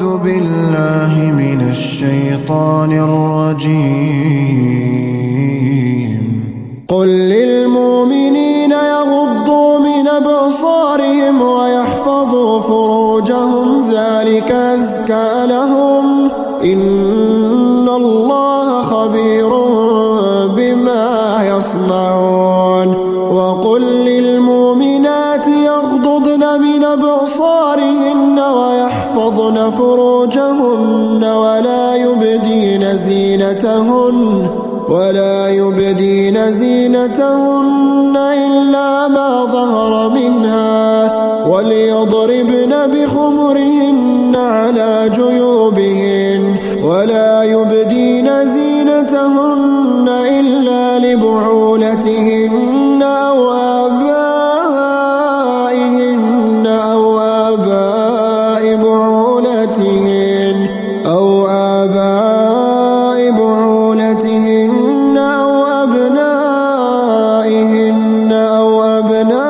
أعوذ بالله من الشيطان الرجيم. قل للمؤمنين يغضوا من أبصارهم ويحفظوا فروجهم ذلك أزكى لهم. إن الله خبير بما يصنعون. وقل أبصارهن ويحفظن فروجهن ولا يبدين زينتهن ولا يبدين زينتهن إلا ما ظهر منها وليضربن بخمرهن على جيوبهن بعولتهن أو أبنائهن أو أبناء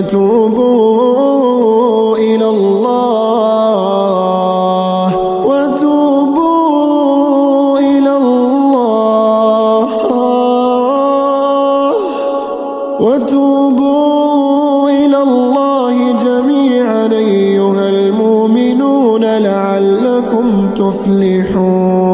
وتوبوا إلى الله. وتوبوا إلى الله. وتوبوا إلى الله جميعا أيها المؤمنون لعلكم تفلحون.